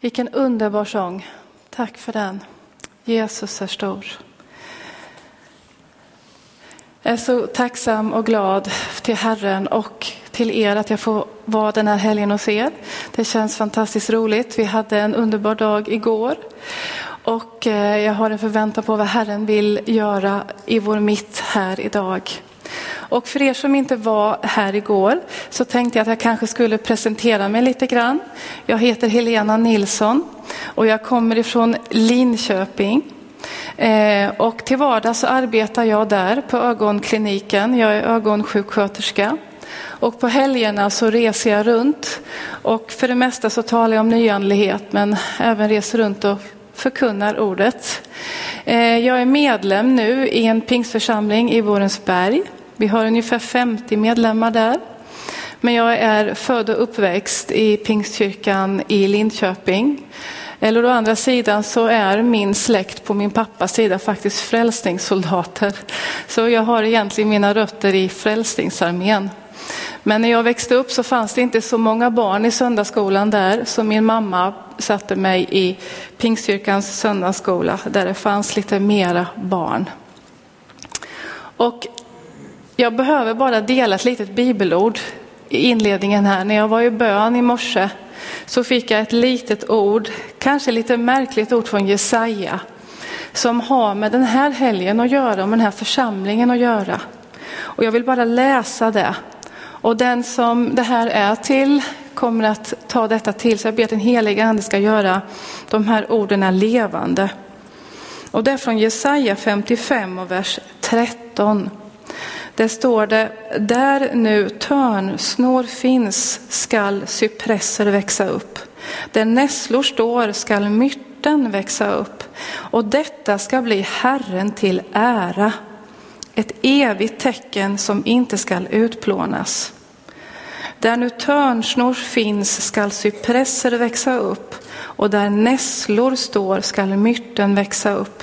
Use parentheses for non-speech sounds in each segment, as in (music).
Vilken underbar sång. Tack för den. Jesus är stor. Jag är så tacksam och glad till Herren och till er att jag får vara den här helgen hos er. Det känns fantastiskt roligt. Vi hade en underbar dag igår och eh, jag har en förväntan på vad Herren vill göra i vår mitt här idag. Och för er som inte var här igår så tänkte jag att jag kanske skulle presentera mig lite grann. Jag heter Helena Nilsson och jag kommer ifrån Linköping. Eh, och till vardags så arbetar jag där på ögonkliniken. Jag är ögonsjuksköterska. Och på helgerna så reser jag runt. Och för det mesta så talar jag om nyandlighet men även reser runt och förkunnar ordet. Eh, jag är medlem nu i en pingstförsamling i Borensberg. Vi har ungefär 50 medlemmar där. Men jag är född och uppväxt i Pingstkyrkan i Linköping. Eller å andra sidan så är min släkt på min pappas sida faktiskt frälsningssoldater. Så jag har egentligen mina rötter i Frälsningsarmén. Men när jag växte upp så fanns det inte så många barn i söndagsskolan där, så min mamma satte mig i Pingstkyrkans söndagsskola där det fanns lite mera barn. Och jag behöver bara dela ett litet bibelord i inledningen här. När jag var i bön i morse så fick jag ett litet ord, kanske lite märkligt ord från Jesaja, som har med den här helgen att göra och med den här församlingen att göra. Och jag vill bara läsa det. Och den som det här är till kommer att ta detta till sig. Jag ber att den heliga ande ska göra de här orden levande. Och det är från Jesaja 55 och vers 13. Där står det, där nu törnsnår finns skall cypresser växa upp. Där nässlor står skall myrten växa upp. Och detta ska bli Herren till ära. Ett evigt tecken som inte skall utplånas. Där nu törnsnor finns skall cypresser växa upp och där nässlor står skall myrten växa upp.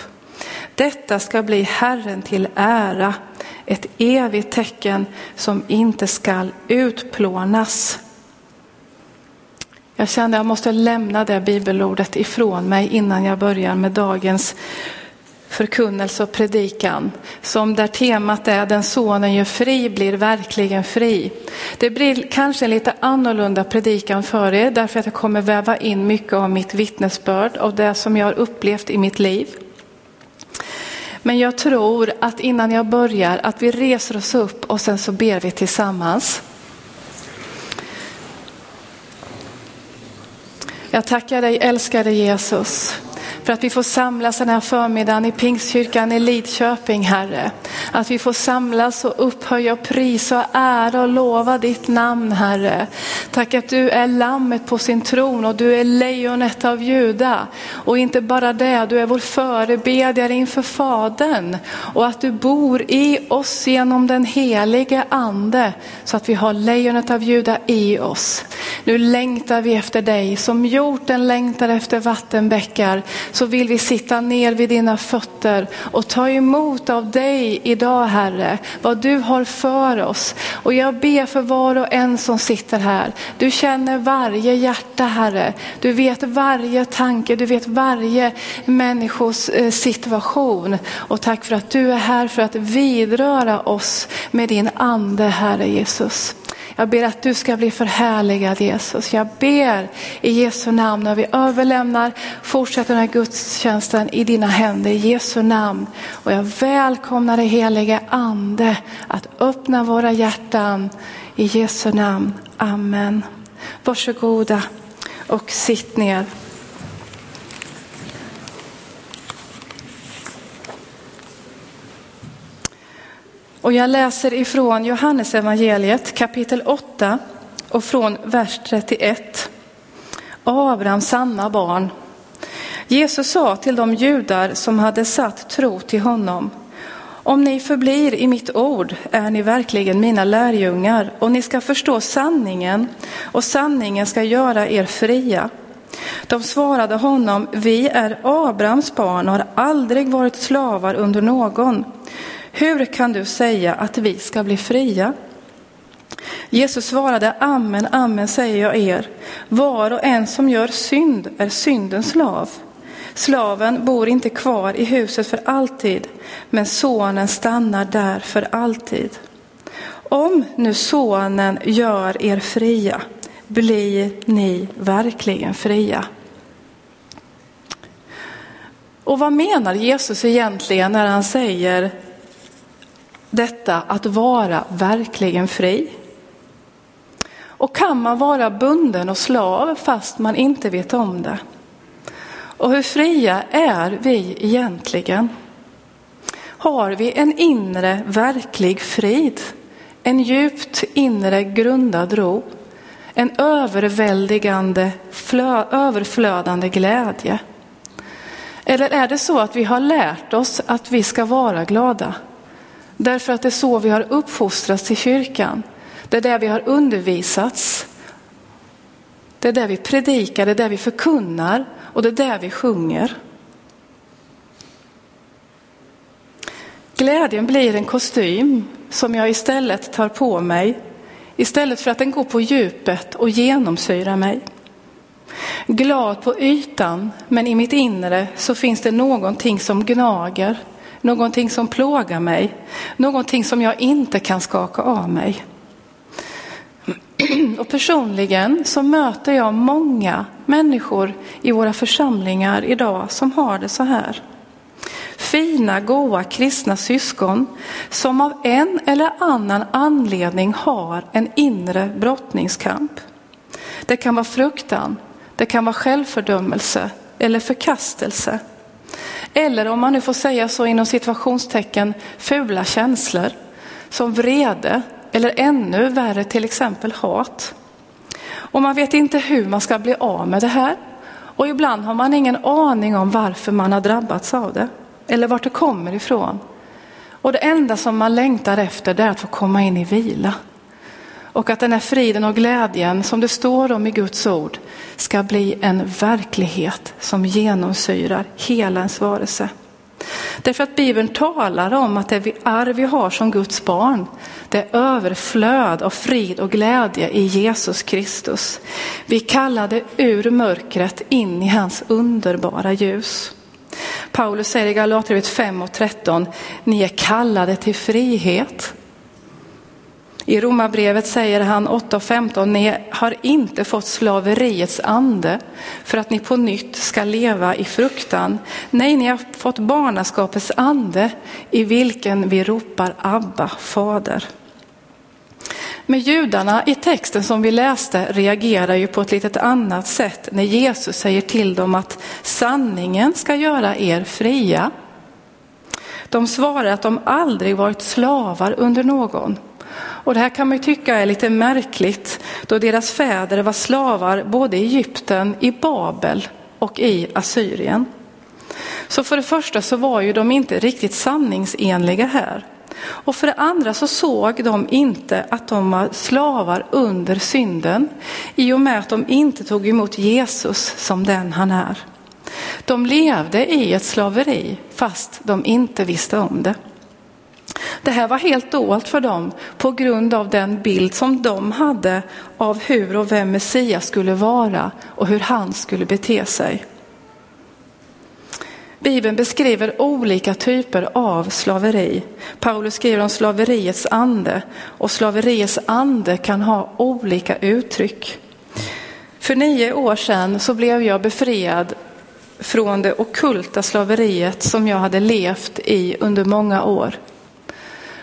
Detta ska bli Herren till ära, ett evigt tecken som inte skall utplånas. Jag kände att jag måste lämna det bibelordet ifrån mig innan jag börjar med dagens förkunnelse och predikan. Som där temat är den sonen gör fri blir verkligen fri. Det blir kanske en lite annorlunda predikan för er därför att jag kommer väva in mycket av mitt vittnesbörd av det som jag har upplevt i mitt liv. Men jag tror att innan jag börjar att vi reser oss upp och sen så ber vi tillsammans. Jag tackar dig älskade Jesus för att vi får samlas den här förmiddagen i Pingstkyrkan i Lidköping, Herre. Att vi får samlas och upphöja och prisa och ära och lova ditt namn, Herre. Tack att du är lammet på sin tron och du är lejonet av Juda. Och inte bara det, du är vår förebedjare inför Fadern. Och att du bor i oss genom den helige Ande så att vi har lejonet av Juda i oss. Nu längtar vi efter dig som hjorten längtar efter vattenbäckar så vill vi sitta ner vid dina fötter och ta emot av dig idag Herre, vad du har för oss. Och jag ber för var och en som sitter här. Du känner varje hjärta Herre. Du vet varje tanke, du vet varje människos eh, situation. Och tack för att du är här för att vidröra oss med din ande Herre Jesus. Jag ber att du ska bli förhärligad Jesus. Jag ber i Jesu namn när vi överlämnar, fortsätter den här gudstjänsten i dina händer i Jesu namn. Och jag välkomnar dig helige ande att öppna våra hjärtan i Jesu namn. Amen. Varsågoda och sitt ner. Och jag läser ifrån Johannes evangeliet kapitel 8 och från vers 31. Abrahams sanna barn. Jesus sa till de judar som hade satt tro till honom. Om ni förblir i mitt ord är ni verkligen mina lärjungar och ni ska förstå sanningen och sanningen ska göra er fria. De svarade honom, vi är Abrahams barn och har aldrig varit slavar under någon. Hur kan du säga att vi ska bli fria? Jesus svarade, amen, amen säger jag er. Var och en som gör synd är syndens slav. Slaven bor inte kvar i huset för alltid, men sonen stannar där för alltid. Om nu sonen gör er fria, blir ni verkligen fria. Och vad menar Jesus egentligen när han säger detta att vara verkligen fri? Och kan man vara bunden och slav fast man inte vet om det? Och hur fria är vi egentligen? Har vi en inre verklig frid? En djupt inre grundad ro? En överväldigande, överflödande glädje? Eller är det så att vi har lärt oss att vi ska vara glada? Därför att det är så vi har uppfostrats till kyrkan. Det är där vi har undervisats. Det är där vi predikar, det är där vi förkunnar och det är där vi sjunger. Glädjen blir en kostym som jag istället tar på mig istället för att den går på djupet och genomsyrar mig. Glad på ytan, men i mitt inre så finns det någonting som gnager, någonting som plågar mig, någonting som jag inte kan skaka av mig. (clears throat) Och personligen så möter jag många människor i våra församlingar idag som har det så här. Fina, goa kristna syskon som av en eller annan anledning har en inre brottningskamp. Det kan vara fruktan, det kan vara självfördömelse eller förkastelse. Eller om man nu får säga så inom situationstecken fula känslor som vrede eller ännu värre till exempel hat. Och man vet inte hur man ska bli av med det här. Och ibland har man ingen aning om varför man har drabbats av det eller vart det kommer ifrån. Och det enda som man längtar efter är att få komma in i vila. Och att den här friden och glädjen som det står om i Guds ord ska bli en verklighet som genomsyrar hela ens varelse. Därför att Bibeln talar om att det arv vi har som Guds barn, det är överflöd av frid och glädje i Jesus Kristus. Vi kallade ur mörkret in i hans underbara ljus. Paulus säger i Galaterbrevet 5 och 13, ni är kallade till frihet. I Romarbrevet säger han 8.15, ni har inte fått slaveriets ande för att ni på nytt ska leva i fruktan. Nej, ni har fått barnaskapets ande i vilken vi ropar Abba, fader. Men judarna i texten som vi läste reagerar ju på ett litet annat sätt när Jesus säger till dem att sanningen ska göra er fria. De svarar att de aldrig varit slavar under någon. Och det här kan man ju tycka är lite märkligt då deras fäder var slavar både i Egypten, i Babel och i Assyrien. Så för det första så var ju de inte riktigt sanningsenliga här. Och för det andra så såg de inte att de var slavar under synden i och med att de inte tog emot Jesus som den han är. De levde i ett slaveri fast de inte visste om det. Det här var helt dolt för dem på grund av den bild som de hade av hur och vem Messias skulle vara och hur han skulle bete sig. Bibeln beskriver olika typer av slaveri. Paulus skriver om slaveriets ande och slaveriets ande kan ha olika uttryck. För nio år sedan så blev jag befriad från det okulta slaveriet som jag hade levt i under många år.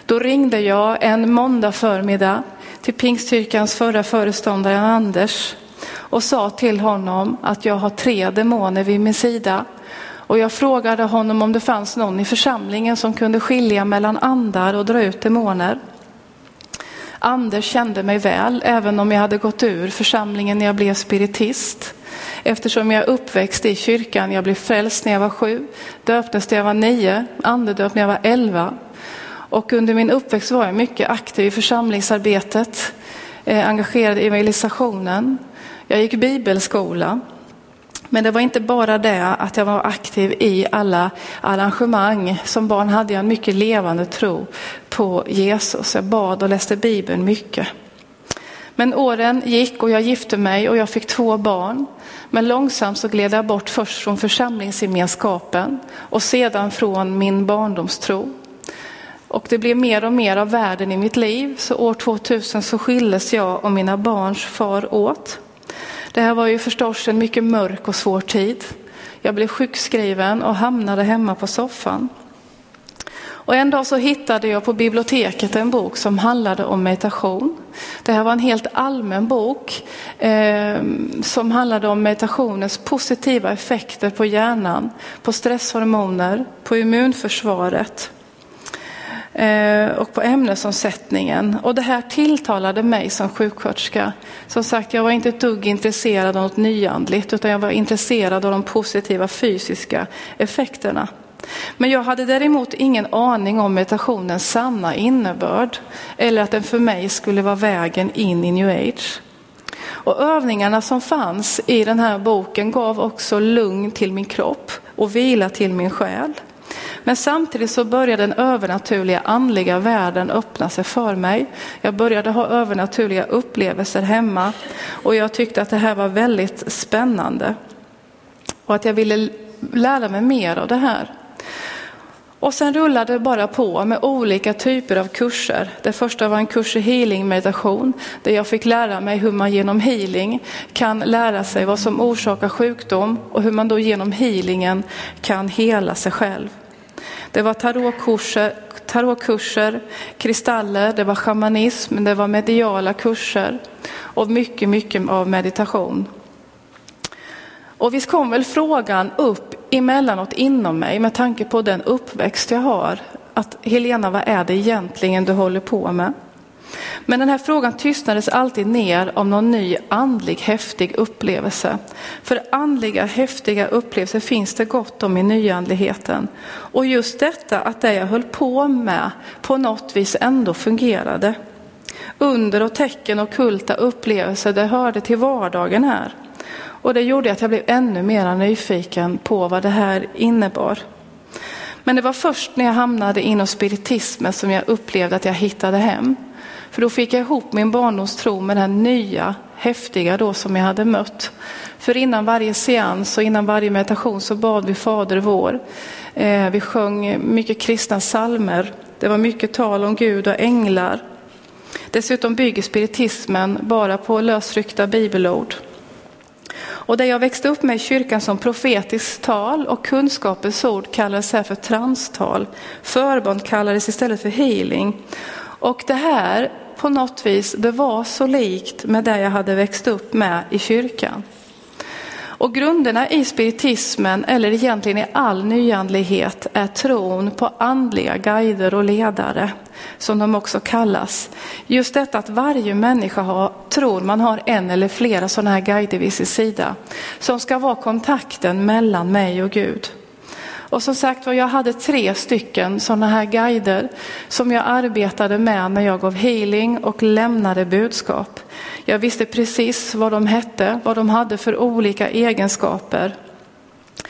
Då ringde jag en måndag förmiddag till Pingstkyrkans förra föreståndare Anders och sa till honom att jag har tre demoner vid min sida. Och jag frågade honom om det fanns någon i församlingen som kunde skilja mellan andar och dra ut demoner. Anders kände mig väl, även om jag hade gått ur församlingen när jag blev spiritist. Eftersom jag är uppväxt i kyrkan, jag blev frälst när jag var sju, döptes när jag var nio, andedöpt när jag var elva. Och under min uppväxt var jag mycket aktiv i församlingsarbetet, eh, engagerad i evangelisationen. Jag gick bibelskola. Men det var inte bara det att jag var aktiv i alla arrangemang. Som barn hade jag en mycket levande tro på Jesus. Jag bad och läste Bibeln mycket. Men åren gick och jag gifte mig och jag fick två barn. Men långsamt så gled jag bort först från församlingsgemenskapen och sedan från min barndomstro. Och det blev mer och mer av världen i mitt liv. Så år 2000 så skildes jag och mina barns far åt. Det här var ju förstås en mycket mörk och svår tid. Jag blev sjukskriven och hamnade hemma på soffan. Och en dag så hittade jag på biblioteket en bok som handlade om meditation. Det här var en helt allmän bok eh, som handlade om meditationens positiva effekter på hjärnan, på stresshormoner, på immunförsvaret Eh, och på ämnesomsättningen. Och det här tilltalade mig som sjuksköterska. Som sagt, jag var inte ett dugg intresserad av något nyandligt utan jag var intresserad av de positiva fysiska effekterna. Men jag hade däremot ingen aning om meditationens sanna innebörd eller att den för mig skulle vara vägen in i new age. Och övningarna som fanns i den här boken gav också lugn till min kropp och vila till min själ. Men samtidigt så började den övernaturliga andliga världen öppna sig för mig. Jag började ha övernaturliga upplevelser hemma och jag tyckte att det här var väldigt spännande. Och att jag ville lära mig mer av det här. Och sen rullade det bara på med olika typer av kurser. Det första var en kurs i healing meditation där jag fick lära mig hur man genom healing kan lära sig vad som orsakar sjukdom och hur man då genom healingen kan hela sig själv. Det var tarotkurser, tarotkurser kristaller, det var shamanism, det var mediala kurser och mycket, mycket av meditation. Och visst kom väl frågan upp emellanåt inom mig med tanke på den uppväxt jag har. Att Helena, vad är det egentligen du håller på med? Men den här frågan tystnades alltid ner om någon ny andlig häftig upplevelse. För andliga häftiga upplevelser finns det gott om i nyandligheten. Och just detta att det jag höll på med på något vis ändå fungerade. Under och tecken och kulta upplevelser, det hörde till vardagen här. Och det gjorde att jag blev ännu mer nyfiken på vad det här innebar. Men det var först när jag hamnade inom spiritismen som jag upplevde att jag hittade hem. För då fick jag ihop min barndomstro med den nya häftiga då som jag hade mött. För innan varje seans och innan varje meditation så bad vi Fader vår. Eh, vi sjöng mycket kristna salmer. Det var mycket tal om Gud och änglar. Dessutom bygger spiritismen bara på lösryckta bibelord. Och det jag växte upp med i kyrkan som profetiskt tal och kunskapens ord kallades här för transtal. Förbön kallades istället för healing. Och det här på något vis, det var så likt med det jag hade växt upp med i kyrkan. Och grunderna i spiritismen, eller egentligen i all nyandlighet, är tron på andliga guider och ledare, som de också kallas. Just detta att varje människa har, tror man har en eller flera sådana här guider vid sin sida, som ska vara kontakten mellan mig och Gud. Och som sagt var, jag hade tre stycken sådana här guider som jag arbetade med när jag gav healing och lämnade budskap. Jag visste precis vad de hette, vad de hade för olika egenskaper.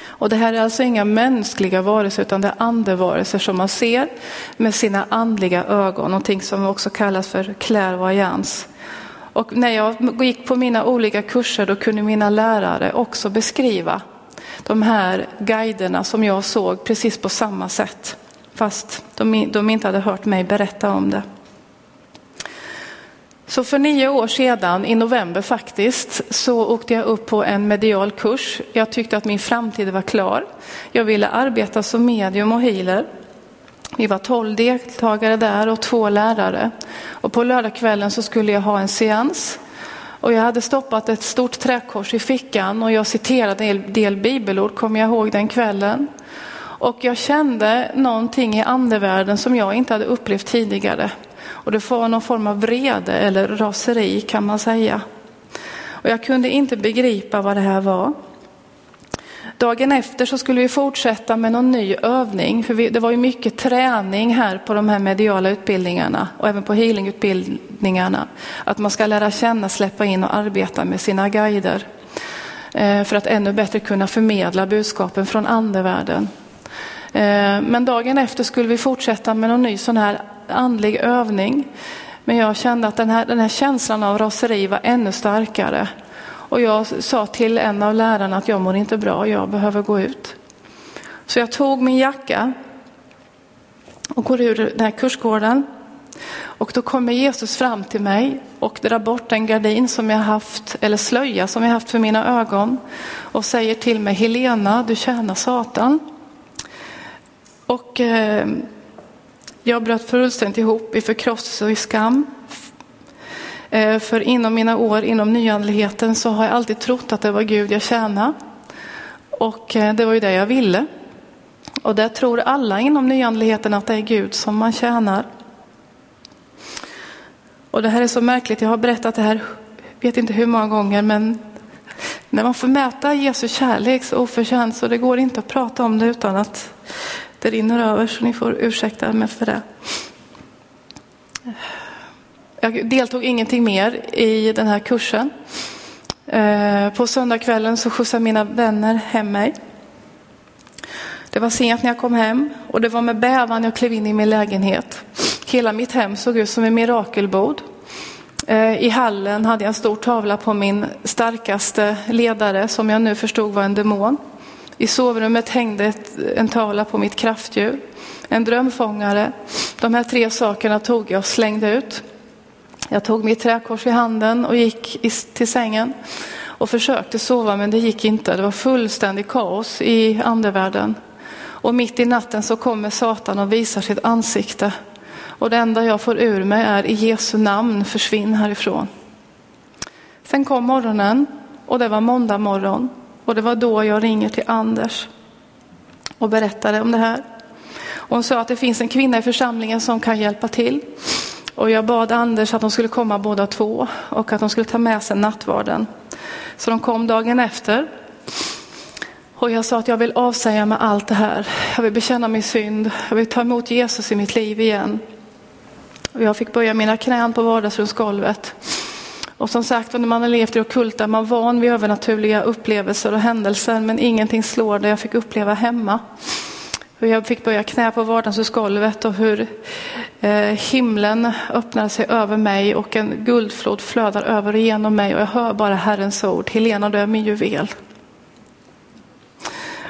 Och det här är alltså inga mänskliga varelser utan det är andevarelser som man ser med sina andliga ögon, någonting som också kallas för clairvoyance. Och när jag gick på mina olika kurser då kunde mina lärare också beskriva de här guiderna som jag såg precis på samma sätt. Fast de, de inte hade hört mig berätta om det. Så för nio år sedan, i november faktiskt, så åkte jag upp på en medial kurs. Jag tyckte att min framtid var klar. Jag ville arbeta som medium och healer. Vi var tolv deltagare där och två lärare. Och på lördagskvällen så skulle jag ha en seans. Och jag hade stoppat ett stort träkors i fickan och jag citerade en del bibelord, kommer jag ihåg den kvällen. Och jag kände någonting i andevärlden som jag inte hade upplevt tidigare. Och det var någon form av vrede eller raseri kan man säga. Och jag kunde inte begripa vad det här var. Dagen efter så skulle vi fortsätta med någon ny övning, för vi, det var ju mycket träning här på de här mediala utbildningarna och även på healingutbildningarna. Att man ska lära känna, släppa in och arbeta med sina guider eh, för att ännu bättre kunna förmedla budskapen från andevärlden. Eh, men dagen efter skulle vi fortsätta med någon ny sån här andlig övning Men jag kände att den här, den här känslan av raseri var ännu starkare. Och jag sa till en av lärarna att jag mår inte bra, jag behöver gå ut. Så jag tog min jacka och går ur den här kursgården. Och då kommer Jesus fram till mig och drar bort en gardin som jag haft, eller slöja som jag haft för mina ögon och säger till mig, Helena, du tjänar Satan. Och eh, jag bröt fullständigt ihop i förkrosselse och i skam. Eh, för inom mina år inom nyandligheten så har jag alltid trott att det var Gud jag tjänade. Och eh, det var ju det jag ville. Och det tror alla inom nyandligheten att det är Gud som man tjänar. Och det här är så märkligt, jag har berättat det här, vet inte hur många gånger, men när man får mäta Jesu kärlek så oförtjänt så det går inte att prata om det utan att det rinner över, så ni får ursäkta mig för det. Jag deltog ingenting mer i den här kursen. Eh, på söndagskvällen så skjutsade mina vänner hem mig. Det var sent när jag kom hem och det var med bävan jag klev in i min lägenhet. Hela mitt hem såg ut som en mirakelbod. Eh, I hallen hade jag en stor tavla på min starkaste ledare som jag nu förstod var en demon. I sovrummet hängde en tavla på mitt kraftdjur, en drömfångare. De här tre sakerna tog jag och slängde ut. Jag tog mitt träkors i handen och gick till sängen och försökte sova men det gick inte. Det var fullständig kaos i andevärlden. Och mitt i natten så kommer Satan och visar sitt ansikte. Och det enda jag får ur mig är i Jesu namn försvinn härifrån. Sen kom morgonen och det var måndag morgon. Och det var då jag ringer till Anders och berättade om det här. Och hon sa att det finns en kvinna i församlingen som kan hjälpa till. Och jag bad Anders att de skulle komma båda två och att de skulle ta med sig nattvarden. Så de kom dagen efter. Och jag sa att jag vill avsäga mig allt det här. Jag vill bekänna min synd. Jag vill ta emot Jesus i mitt liv igen. Och jag fick böja mina knän på vardagsrumsgolvet. Och som sagt, när man har levt i ockulta är man van vid övernaturliga upplevelser och händelser, men ingenting slår det jag fick uppleva hemma. Hur jag fick böja knä på vardagshusgolvet och hur eh, himlen öppnade sig över mig och en guldflod flödar över och genom mig och jag hör bara Herrens ord, Helena du är min juvel.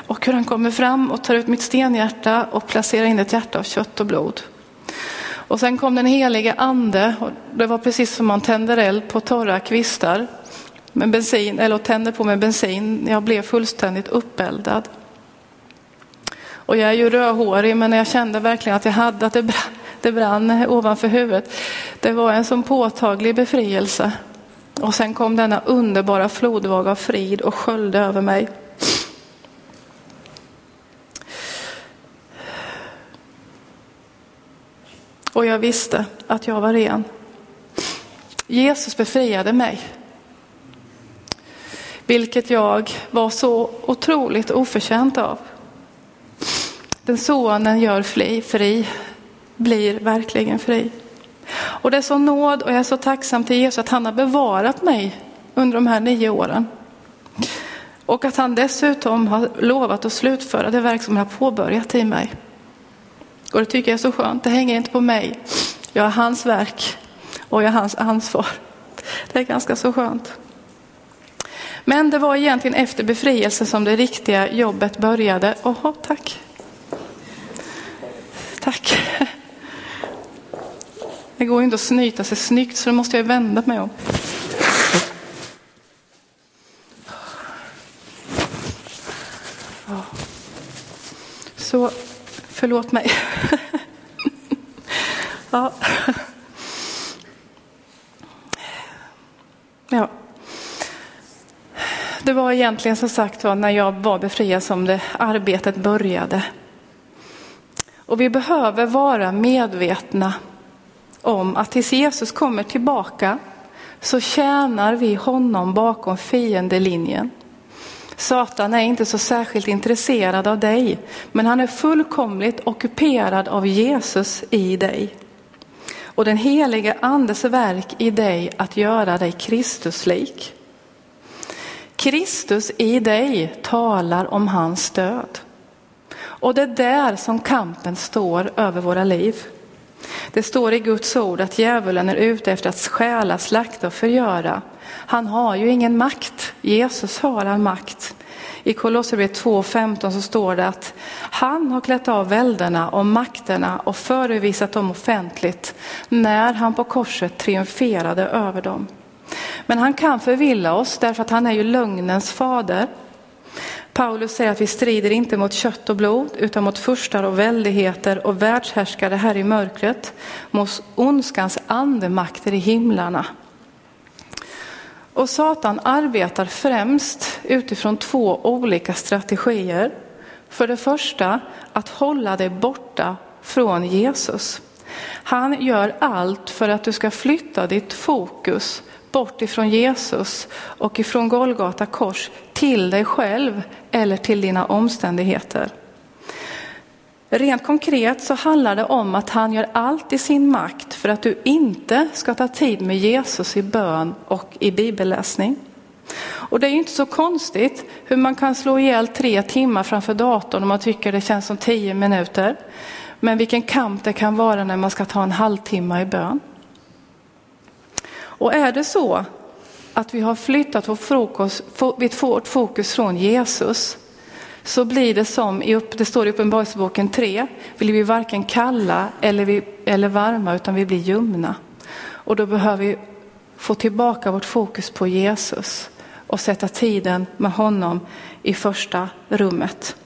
Och hur han kommer fram och tar ut mitt stenhjärta och placerar in ett hjärta av kött och blod. Och sen kom den helige ande och det var precis som man tänder eld på torra kvistar med bensin, eller tänder på med bensin. Jag blev fullständigt uppeldad. Och jag är ju rödhårig men jag kände verkligen att jag hade, att det brann, det brann ovanför huvudet. Det var en sån påtaglig befrielse. Och sen kom denna underbara flodvåg av frid och sköljde över mig. Och jag visste att jag var ren. Jesus befriade mig. Vilket jag var så otroligt oförtjänt av. Den sonen gör fri, fri, blir verkligen fri. Och det är så nåd och jag är så tacksam till Jesus att han har bevarat mig under de här nio åren. Och att han dessutom har lovat att slutföra det verk som han har påbörjat i mig. Och det tycker jag är så skönt. Det hänger inte på mig. Jag är hans verk och jag är hans ansvar. Det är ganska så skönt. Men det var egentligen efter befrielsen som det riktiga jobbet började. Oho, tack. Tack. Det går ju inte att snyta sig snyggt så då måste jag vända mig om. Så Förlåt mig. ja. ja. Det var egentligen som sagt var när jag var befriad som det arbetet började. Och vi behöver vara medvetna om att tills Jesus kommer tillbaka så tjänar vi honom bakom fiendelinjen. Satan är inte så särskilt intresserad av dig, men han är fullkomligt ockuperad av Jesus i dig. Och den helige andes verk i dig att göra dig Kristuslik. Kristus i dig talar om hans död. Och det är där som kampen står över våra liv. Det står i Guds ord att djävulen är ute efter att stjäla, slakta och förgöra. Han har ju ingen makt. Jesus har all makt. I Kolosserbrevet 2.15 så står det att han har klätt av välderna och makterna och förevisat dem offentligt när han på korset triumferade över dem. Men han kan förvilla oss därför att han är ju lögnens fader. Paulus säger att vi strider inte mot kött och blod utan mot furstar och väldigheter och världshärskare här i mörkret, mot ondskans andemakter i himlarna. Och Satan arbetar främst utifrån två olika strategier. För det första att hålla dig borta från Jesus. Han gör allt för att du ska flytta ditt fokus bort ifrån Jesus och ifrån Golgata kors till dig själv eller till dina omständigheter. Rent konkret så handlar det om att han gör allt i sin makt för att du inte ska ta tid med Jesus i bön och i bibelläsning. Och det är ju inte så konstigt hur man kan slå ihjäl tre timmar framför datorn om man tycker det känns som tio minuter. Men vilken kamp det kan vara när man ska ta en halvtimme i bön. Och är det så att vi har flyttat vårt fokus, vårt fokus från Jesus så blir det som, det står i Uppenbarelseboken 3, vill vi varken kalla eller, vi, eller varma utan vi blir ljumna. Och då behöver vi få tillbaka vårt fokus på Jesus och sätta tiden med honom i första rummet.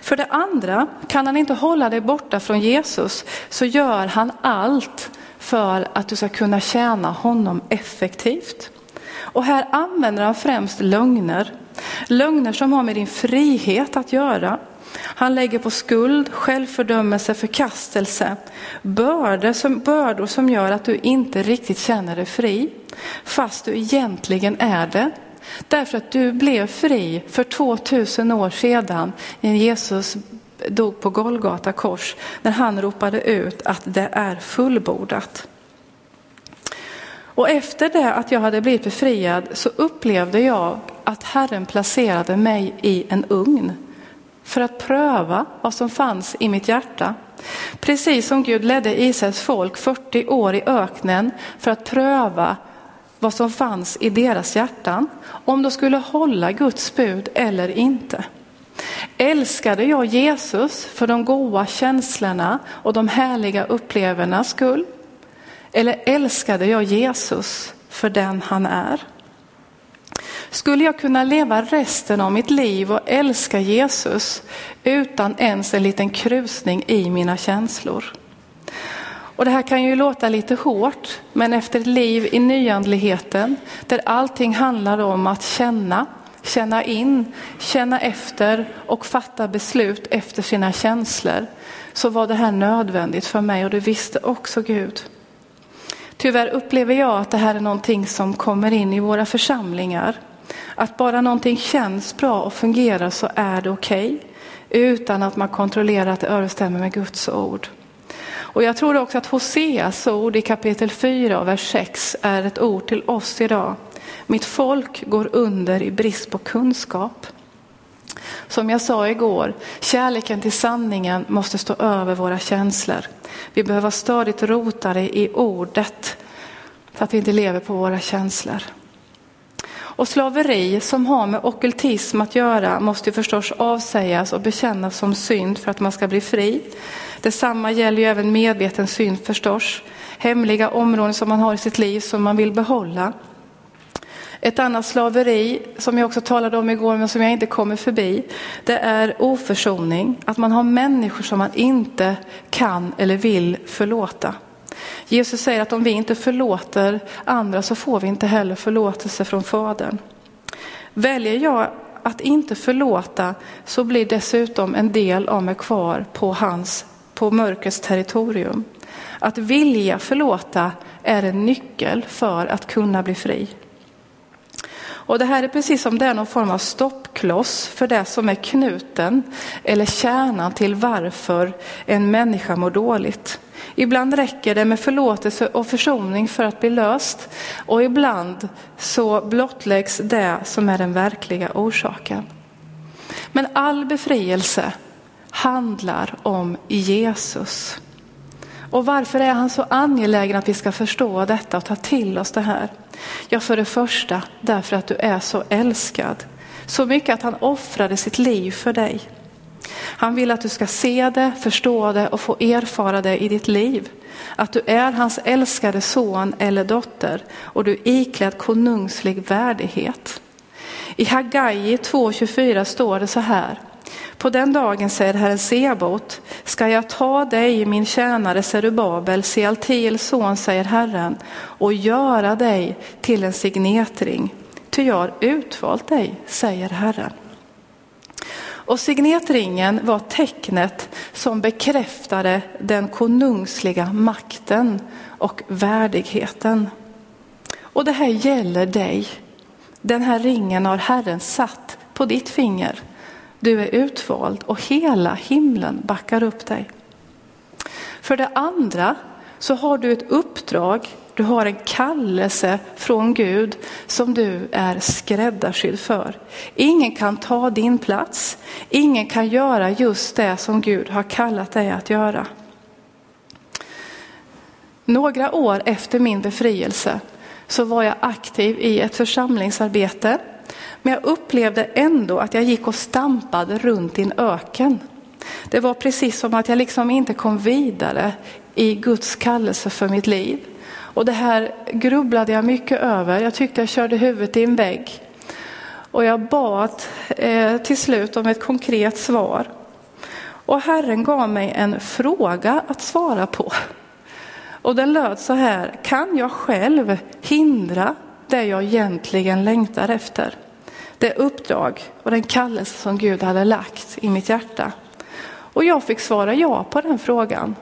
För det andra, kan han inte hålla dig borta från Jesus så gör han allt för att du ska kunna tjäna honom effektivt. Och här använder han främst lögner. Lögner som har med din frihet att göra. Han lägger på skuld, självfördömelse, förkastelse, bördor som, bördor som gör att du inte riktigt känner dig fri, fast du egentligen är det. Därför att du blev fri för 2000 år sedan när Jesus dog på Golgata kors, när han ropade ut att det är fullbordat. Och efter det att jag hade blivit befriad så upplevde jag att Herren placerade mig i en ugn för att pröva vad som fanns i mitt hjärta. Precis som Gud ledde Israels folk 40 år i öknen för att pröva vad som fanns i deras hjärtan, om de skulle hålla Guds bud eller inte. Älskade jag Jesus för de goda känslorna och de härliga upplevelsernas skull? Eller älskade jag Jesus för den han är? Skulle jag kunna leva resten av mitt liv och älska Jesus utan ens en liten krusning i mina känslor? Och det här kan ju låta lite hårt, men efter ett liv i nyandligheten där allting handlar om att känna, känna in, känna efter och fatta beslut efter sina känslor så var det här nödvändigt för mig och det visste också Gud. Tyvärr upplever jag att det här är någonting som kommer in i våra församlingar. Att bara någonting känns bra och fungerar så är det okej. Okay, utan att man kontrollerar att det överensstämmer med Guds ord. Och jag tror också att Hoseas ord i kapitel 4 och vers 6 är ett ord till oss idag. Mitt folk går under i brist på kunskap. Som jag sa igår, kärleken till sanningen måste stå över våra känslor. Vi behöver vara stadigt rotade i ordet så att vi inte lever på våra känslor. Och slaveri som har med okultism att göra måste förstås avsägas och bekännas som synd för att man ska bli fri. Detsamma gäller ju även medveten synd förstås. Hemliga områden som man har i sitt liv som man vill behålla. Ett annat slaveri som jag också talade om igår men som jag inte kommer förbi. Det är oförsoning, att man har människor som man inte kan eller vill förlåta. Jesus säger att om vi inte förlåter andra så får vi inte heller förlåtelse från Fadern. Väljer jag att inte förlåta så blir dessutom en del av mig kvar på, hans, på mörkrets territorium. Att vilja förlåta är en nyckel för att kunna bli fri. Och det här är precis som det är någon form av stoppkloss för det som är knuten eller kärnan till varför en människa mår dåligt. Ibland räcker det med förlåtelse och försoning för att bli löst och ibland så blottläggs det som är den verkliga orsaken. Men all befrielse handlar om Jesus. Och varför är han så angelägen att vi ska förstå detta och ta till oss det här? Ja, för det första därför att du är så älskad. Så mycket att han offrade sitt liv för dig. Han vill att du ska se det, förstå det och få erfara det i ditt liv. Att du är hans älskade son eller dotter och du är iklädd konungslig värdighet. I Hagai 2.24 står det så här. På den dagen säger Herren Sebot, ska jag ta dig, min tjänare Serubabel, Sealtiels son, säger Herren, och göra dig till en signetring. Ty jag har utvalt dig, säger Herren. Och signetringen var tecknet som bekräftade den konungsliga makten och värdigheten. Och det här gäller dig. Den här ringen har Herren satt på ditt finger. Du är utvald och hela himlen backar upp dig. För det andra så har du ett uppdrag, du har en kallelse från Gud som du är skräddarsydd för. Ingen kan ta din plats, ingen kan göra just det som Gud har kallat dig att göra. Några år efter min befrielse så var jag aktiv i ett församlingsarbete men jag upplevde ändå att jag gick och stampade runt i en öken. Det var precis som att jag liksom inte kom vidare i Guds kallelse för mitt liv. Och det här grubblade jag mycket över. Jag tyckte jag körde huvudet i en vägg. Och jag bad eh, till slut om ett konkret svar. Och Herren gav mig en fråga att svara på. Och den löd så här, kan jag själv hindra det jag egentligen längtar efter? Det uppdrag och den kallelse som Gud hade lagt i mitt hjärta. Och jag fick svara ja på den frågan.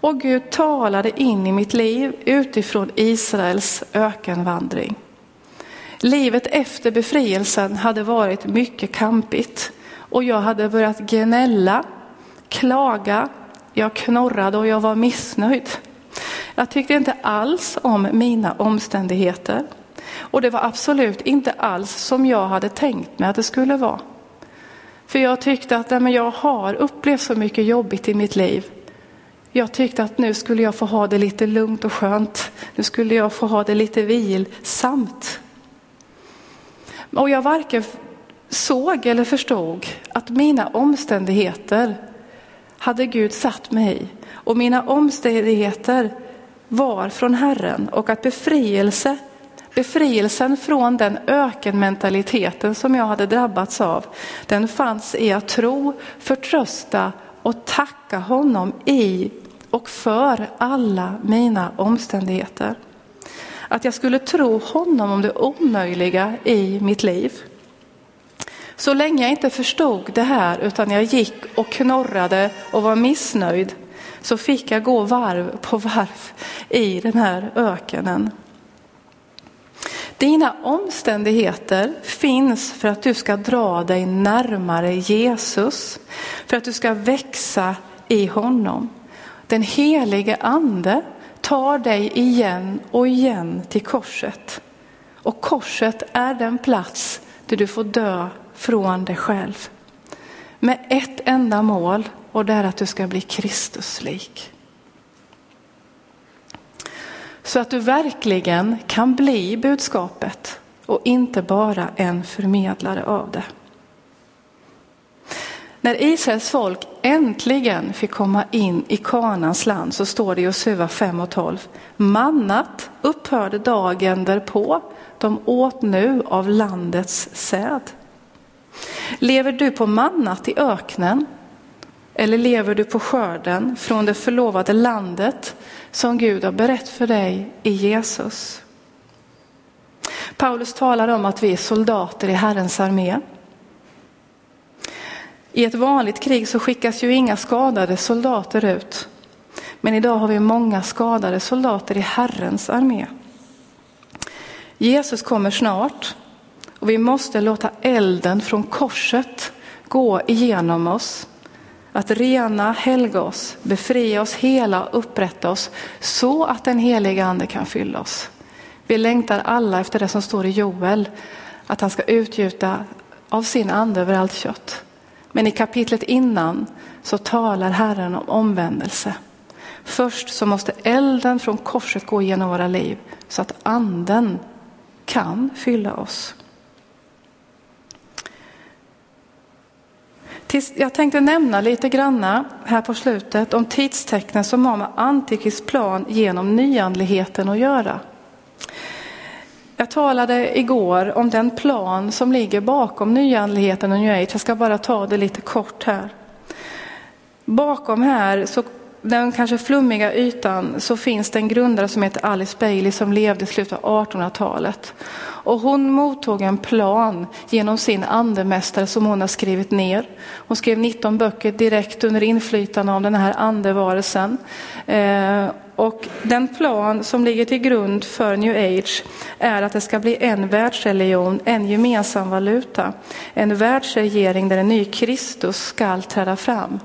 Och Gud talade in i mitt liv utifrån Israels ökenvandring. Livet efter befrielsen hade varit mycket kampigt och jag hade börjat gnälla, klaga, jag knorrade och jag var missnöjd. Jag tyckte inte alls om mina omständigheter. Och det var absolut inte alls som jag hade tänkt mig att det skulle vara. För jag tyckte att nej, men jag har upplevt så mycket jobbigt i mitt liv. Jag tyckte att nu skulle jag få ha det lite lugnt och skönt. Nu skulle jag få ha det lite vilsamt. Och jag varken såg eller förstod att mina omständigheter hade Gud satt mig i. Och mina omständigheter var från Herren och att befrielse Befrielsen från den ökenmentaliteten som jag hade drabbats av, den fanns i att tro, förtrösta och tacka honom i och för alla mina omständigheter. Att jag skulle tro honom om det omöjliga i mitt liv. Så länge jag inte förstod det här utan jag gick och knorrade och var missnöjd så fick jag gå varv på varv i den här ökenen. Dina omständigheter finns för att du ska dra dig närmare Jesus, för att du ska växa i honom. Den helige ande tar dig igen och igen till korset. Och korset är den plats där du får dö från dig själv. Med ett enda mål och det är att du ska bli Kristuslik. Så att du verkligen kan bli budskapet och inte bara en förmedlare av det. När Israels folk äntligen fick komma in i Kanans land så står det i Josua 5 och 12. Mannat upphörde dagen därpå. De åt nu av landets säd. Lever du på mannat i öknen? Eller lever du på skörden från det förlovade landet som Gud har berett för dig i Jesus. Paulus talar om att vi är soldater i Herrens armé. I ett vanligt krig så skickas ju inga skadade soldater ut. Men idag har vi många skadade soldater i Herrens armé. Jesus kommer snart och vi måste låta elden från korset gå igenom oss att rena, helga oss, befria oss, hela, upprätta oss så att den heliga ande kan fylla oss. Vi längtar alla efter det som står i Joel, att han ska utgjuta av sin ande över allt kött. Men i kapitlet innan så talar Herren om omvändelse Först så måste elden från korset gå genom våra liv så att anden kan fylla oss. Jag tänkte nämna lite granna här på slutet om tidstecknen som har med Antikrists plan genom nyandligheten att göra. Jag talade igår om den plan som ligger bakom nyandligheten och new age. Jag ska bara ta det lite kort här. Bakom här, så den kanske flummiga ytan, så finns det en grundare som heter Alice Bailey som levde i slutet av 1800-talet. Och hon mottog en plan genom sin andemästare som hon har skrivit ner. Hon skrev 19 böcker direkt under inflytande av den här andevarelsen. Eh, och den plan som ligger till grund för new age är att det ska bli en världsreligion, en gemensam valuta, en världsregering där en ny Kristus ska träda fram.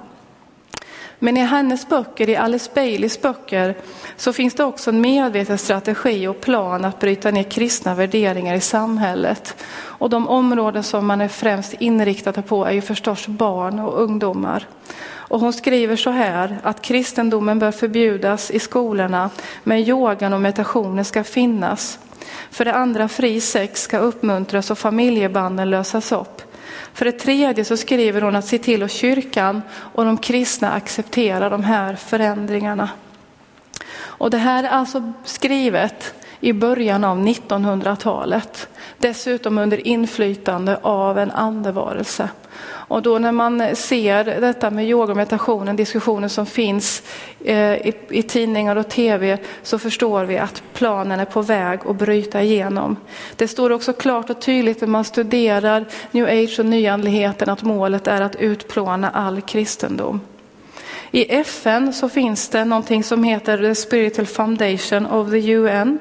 Men i hennes böcker, i Alice Baileys böcker, så finns det också en medveten strategi och plan att bryta ner kristna värderingar i samhället. Och de områden som man är främst inriktad på är ju förstås barn och ungdomar. Och hon skriver så här att kristendomen bör förbjudas i skolorna, men yogan och meditationen ska finnas. För det andra, fri sex ska uppmuntras och familjebanden lösas upp. För det tredje så skriver hon att se till att kyrkan och de kristna accepterar de här förändringarna. Och det här är alltså skrivet i början av 1900-talet. Dessutom under inflytande av en andevarelse. Och då när man ser detta med yoga och meditation, diskussionen som finns eh, i, i tidningar och tv, så förstår vi att planen är på väg att bryta igenom. Det står också klart och tydligt när man studerar new age och nyandligheten att målet är att utplåna all kristendom. I FN så finns det någonting som heter The Spiritual Foundation of the UN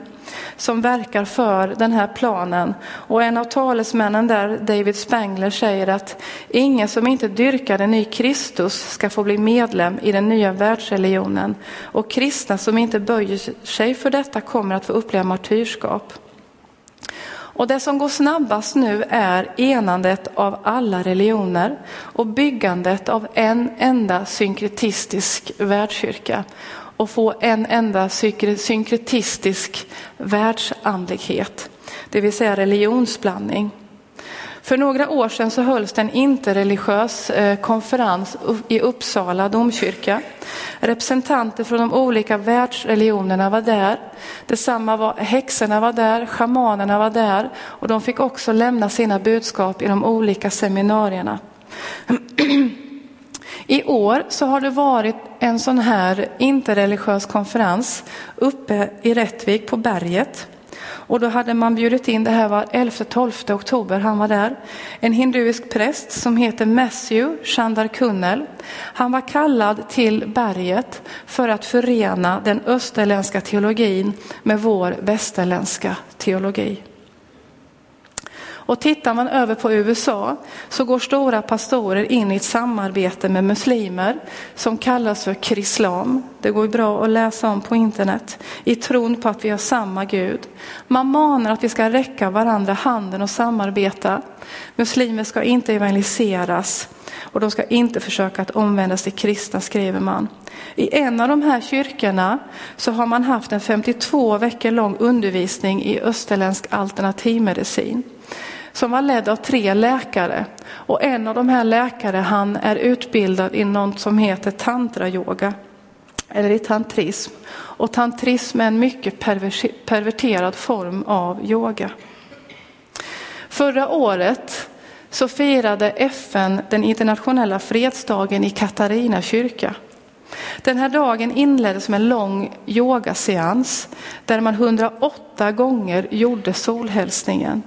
som verkar för den här planen. Och en av talesmännen där, David Spangler, säger att ingen som inte dyrkar en ny Kristus ska få bli medlem i den nya världsreligionen. Och kristna som inte böjer sig för detta kommer att få uppleva martyrskap. Och det som går snabbast nu är enandet av alla religioner och byggandet av en enda synkretistisk världskyrka och få en enda synkretistisk världsandlighet, det vill säga religionsblandning. För några år sedan så hölls det en interreligiös eh, konferens i Uppsala domkyrka. Representanter från de olika världsreligionerna var där. Detsamma var häxorna var där, schamanerna var där och de fick också lämna sina budskap i de olika seminarierna. (clears throat) I år så har det varit en sån här interreligiös konferens uppe i Rättvik på berget. Och då hade man bjudit in, det här var 11-12 oktober, han var där, en hinduisk präst som heter Matthew Chandar Kunnel. Han var kallad till berget för att förena den österländska teologin med vår västerländska teologi. Och tittar man över på USA så går stora pastorer in i ett samarbete med muslimer som kallas för krislam. Det går bra att läsa om på internet. I tron på att vi har samma Gud. Man manar att vi ska räcka varandra handen och samarbeta. Muslimer ska inte evangeliseras och de ska inte försöka att omvändas till kristna skriver man. I en av de här kyrkorna så har man haft en 52 veckor lång undervisning i österländsk alternativmedicin som var ledd av tre läkare. Och en av de här läkare han är utbildad i något som heter tantrayoga eller i tantrism. Och tantrism är en mycket perverterad form av yoga. Förra året så firade FN den internationella fredsdagen i Katarina kyrka. Den här dagen inleddes med en lång yogaseans där man 108 gånger gjorde solhälsningen.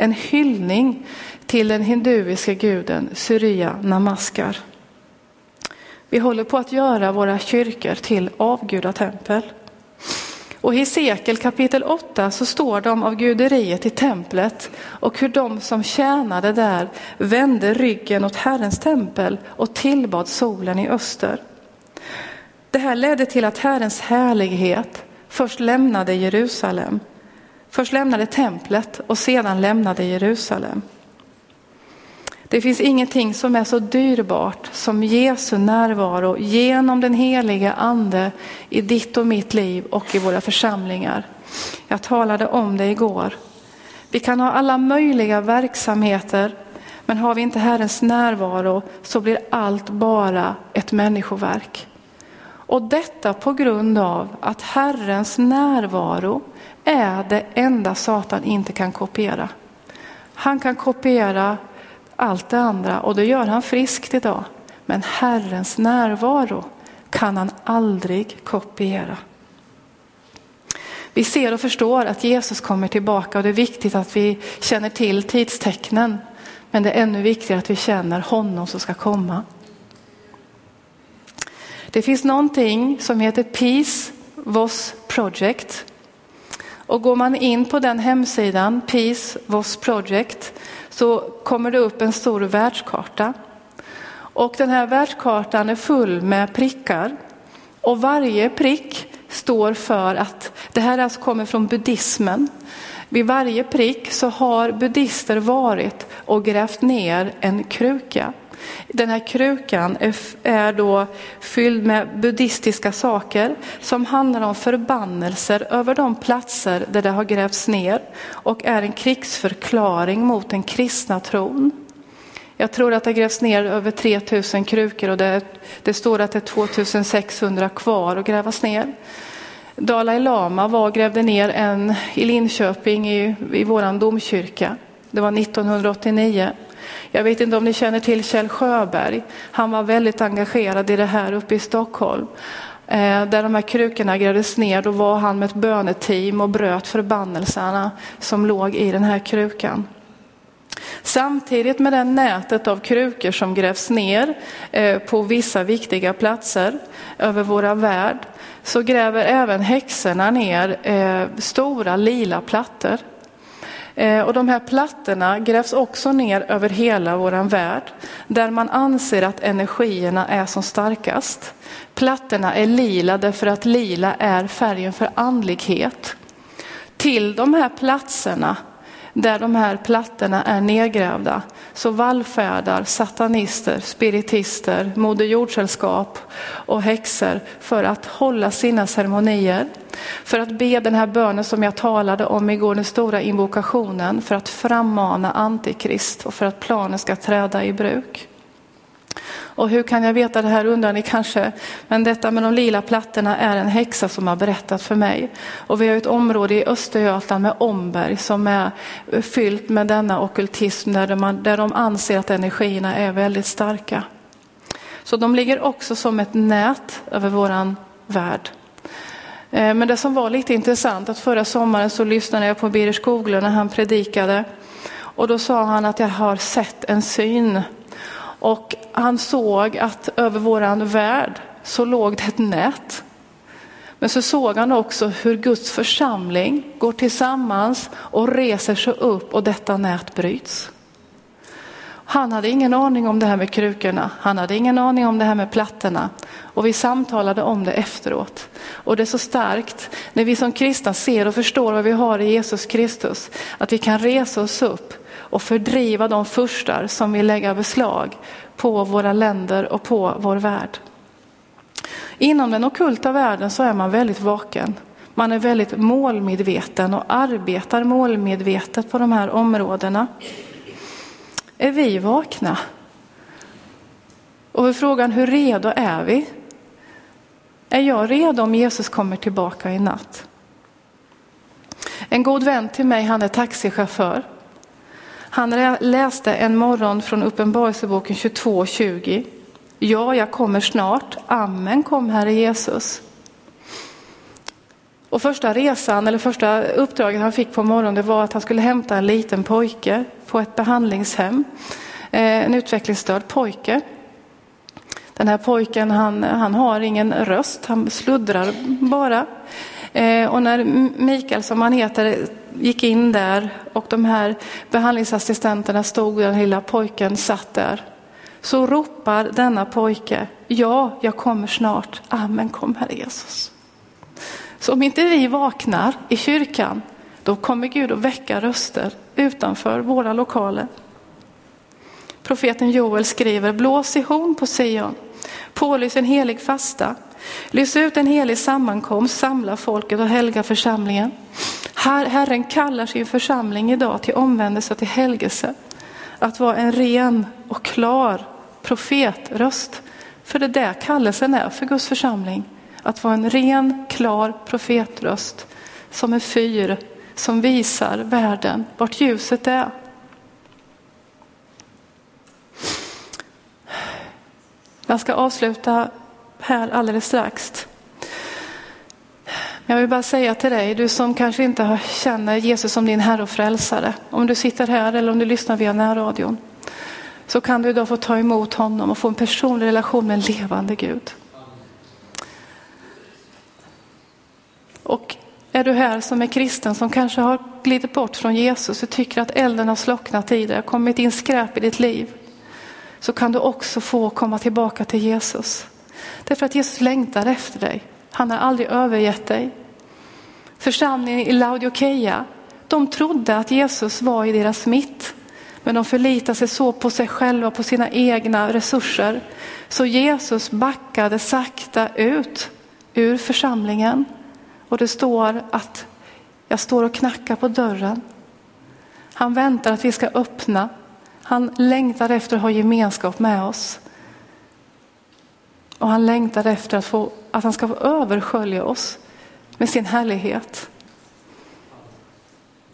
En hyllning till den hinduiska guden Surya Namaskar. Vi håller på att göra våra kyrkor till avgudatempel. Och i Hesekiel kapitel 8 så står de av guderiet i templet och hur de som tjänade där vände ryggen åt Herrens tempel och tillbad solen i öster. Det här ledde till att Herrens härlighet först lämnade Jerusalem Först lämnade templet och sedan lämnade Jerusalem. Det finns ingenting som är så dyrbart som Jesu närvaro genom den heliga ande i ditt och mitt liv och i våra församlingar. Jag talade om det igår. Vi kan ha alla möjliga verksamheter, men har vi inte Herrens närvaro så blir allt bara ett människoverk. Och detta på grund av att Herrens närvaro är det enda Satan inte kan kopiera. Han kan kopiera allt det andra och det gör han friskt idag. Men Herrens närvaro kan han aldrig kopiera. Vi ser och förstår att Jesus kommer tillbaka och det är viktigt att vi känner till tidstecknen. Men det är ännu viktigare att vi känner honom som ska komma. Det finns någonting som heter Peace Voss Project. Och går man in på den hemsidan, Peace Voss Project, så kommer det upp en stor världskarta. Och den här världskartan är full med prickar. Och varje prick står för att, det här alltså kommer från buddhismen. Vid varje prick så har buddister varit och grävt ner en kruka. Den här krukan är då fylld med buddhistiska saker som handlar om förbannelser över de platser där det har grävts ner och är en krigsförklaring mot den kristna tron. Jag tror att det grävs ner över 3000 krukor och det, det står att det är 2600 kvar att grävas ner. Dalai Lama var grävde ner en i Linköping i, i vår domkyrka. Det var 1989. Jag vet inte om ni känner till Kjell Sjöberg. Han var väldigt engagerad i det här uppe i Stockholm. Eh, där de här krukorna grävdes ner, då var han med ett böneteam och bröt förbannelserna som låg i den här krukan. Samtidigt med det nätet av krukor som grävs ner eh, på vissa viktiga platser över våra värld så gräver även häxorna ner eh, stora lila plattor. Eh, och de här plattorna grävs också ner över hela vår värld där man anser att energierna är som starkast. Plattorna är lila därför att lila är färgen för andlighet. Till de här platserna där de här plattorna är nedgrävda så vallfärdar satanister, spiritister, moderjordsällskap och häxor för att hålla sina ceremonier. För att be den här bönen som jag talade om igår, den stora invokationen, för att frammana antikrist och för att planen ska träda i bruk. Och hur kan jag veta det här undrar ni kanske. Men detta med de lila plattorna är en häxa som har berättat för mig. Och vi har ett område i Östergötland med Omberg som är fyllt med denna okultism där de, där de anser att energierna är väldigt starka. Så de ligger också som ett nät över våran värld. Eh, men det som var lite intressant att förra sommaren så lyssnade jag på Birger Skoglund när han predikade. Och då sa han att jag har sett en syn. Och han såg att över våran värld så låg det ett nät. Men så såg han också hur Guds församling går tillsammans och reser sig upp och detta nät bryts. Han hade ingen aning om det här med krukorna. Han hade ingen aning om det här med plattorna. Och vi samtalade om det efteråt. Och det är så starkt när vi som kristna ser och förstår vad vi har i Jesus Kristus. Att vi kan resa oss upp och fördriva de furstar som vill lägga beslag på våra länder och på vår värld. Inom den okulta världen så är man väldigt vaken. Man är väldigt målmedveten och arbetar målmedvetet på de här områdena. Är vi vakna? Och frågan hur redo är vi? Är jag redo om Jesus kommer tillbaka i natt? En god vän till mig, han är taxichaufför. Han läste en morgon från Uppenbarelseboken 22.20. Ja, jag kommer snart. Amen, kom Herre Jesus. Och första resan, eller första uppdraget han fick på morgonen, det var att han skulle hämta en liten pojke på ett behandlingshem. Eh, en utvecklingsstörd pojke. Den här pojken, han, han har ingen röst, han sluddrar bara. Eh, och när Mikael, som han heter, gick in där och de här behandlingsassistenterna stod och den lilla pojken satt där. Så ropar denna pojke, ja, jag kommer snart. Amen, kom Herre Jesus. Så om inte vi vaknar i kyrkan, då kommer Gud att väcka röster utanför våra lokaler. profeten Joel skriver, blås i horn på Sion, pålys en helig fasta, lys ut en helig sammankomst, samla folket och helga församlingen. Her Herren kallar sin församling idag till omvändelse och till helgelse. Att vara en ren och klar profetröst. För det där kallelsen är för Guds församling. Att vara en ren, klar profetröst som en fyr som visar världen vart ljuset är. Jag ska avsluta här alldeles strax. Jag vill bara säga till dig, du som kanske inte känner Jesus som din Herre och Frälsare. Om du sitter här eller om du lyssnar via närradion. Så kan du idag få ta emot honom och få en personlig relation med en levande Gud. Och är du här som är kristen som kanske har glidit bort från Jesus och tycker att elden har slocknat i dig, har kommit in skräp i ditt liv. Så kan du också få komma tillbaka till Jesus. Därför att Jesus längtar efter dig. Han har aldrig övergett dig. Församlingen i Laodikeia, de trodde att Jesus var i deras mitt. Men de förlitade sig så på sig själva, på sina egna resurser. Så Jesus backade sakta ut ur församlingen. Och det står att jag står och knackar på dörren. Han väntar att vi ska öppna. Han längtar efter att ha gemenskap med oss. Och han längtar efter att, få, att han ska få överskölja oss med sin härlighet.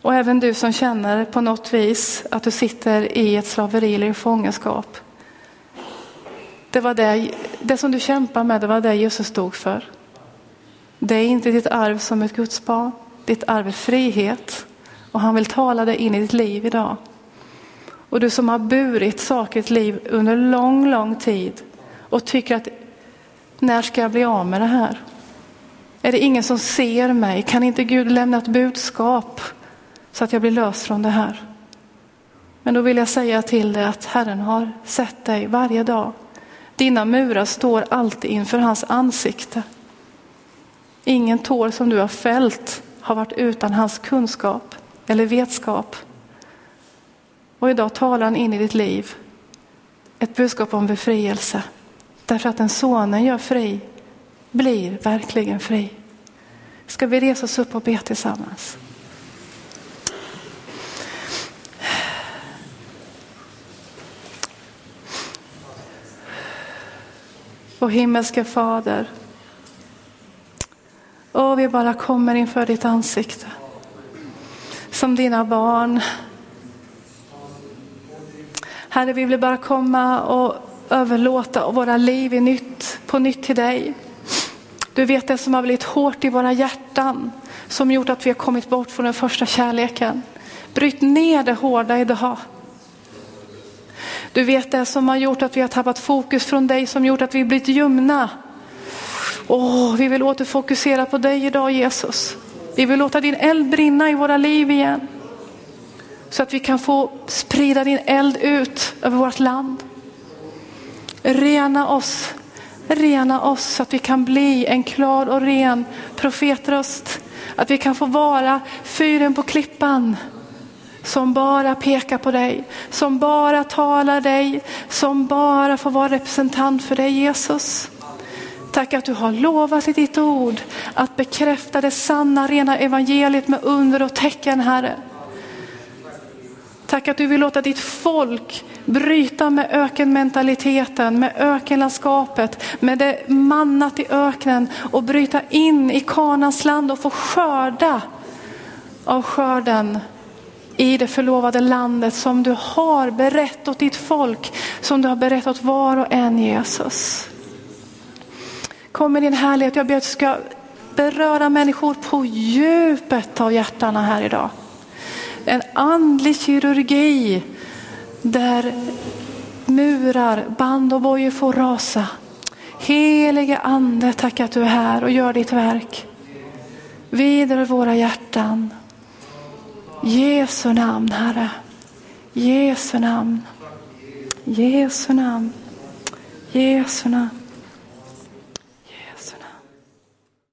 Och även du som känner på något vis att du sitter i ett slaveri eller i fångenskap. Det var det, det som du kämpar med, det var det Jesus stod för. Det är inte ditt arv som ett Guds barn. Ditt arv är frihet. Och han vill tala dig in i ditt liv idag. Och du som har burit saker i ditt liv under lång, lång tid och tycker att när ska jag bli av med det här? Är det ingen som ser mig? Kan inte Gud lämna ett budskap så att jag blir lös från det här? Men då vill jag säga till dig att Herren har sett dig varje dag. Dina murar står alltid inför hans ansikte. Ingen tår som du har fällt har varit utan hans kunskap eller vetskap. Och idag talar han in i ditt liv ett budskap om befrielse. Därför att den sonen gör fri blir verkligen fri. Ska vi resa oss upp och be tillsammans? Vår himmelske fader. Och vi bara kommer inför ditt ansikte. Som dina barn. Herre, vi vill bara komma och överlåta våra liv i nytt, på nytt till dig. Du vet det som har blivit hårt i våra hjärtan, som gjort att vi har kommit bort från den första kärleken. Bryt ner det hårda idag. Du vet det som har gjort att vi har tappat fokus från dig, som gjort att vi blivit ljumna. Åh, vi vill återfokusera på dig idag Jesus. Vi vill låta din eld brinna i våra liv igen. Så att vi kan få sprida din eld ut över vårt land. Rena oss, rena oss så att vi kan bli en klar och ren profetröst. Att vi kan få vara fyren på klippan som bara pekar på dig, som bara talar dig, som bara får vara representant för dig Jesus. Tack att du har lovat i ditt ord att bekräfta det sanna rena evangeliet med under och tecken Herre. Tack att du vill låta ditt folk bryta med ökenmentaliteten, med ökenlandskapet, med det mannat i öknen och bryta in i Kanans land och få skörda av skörden i det förlovade landet som du har berättat åt ditt folk, som du har berättat åt var och en Jesus. Kom med din härlighet, jag ber att du ska beröra människor på djupet av hjärtana här idag. En andlig kirurgi där murar, band och bojor får rasa. Helige ande, tack att du är här och gör ditt verk. Vidare våra hjärtan. Jesu namn, Herre. Jesu namn. Jesu namn. Jesu namn.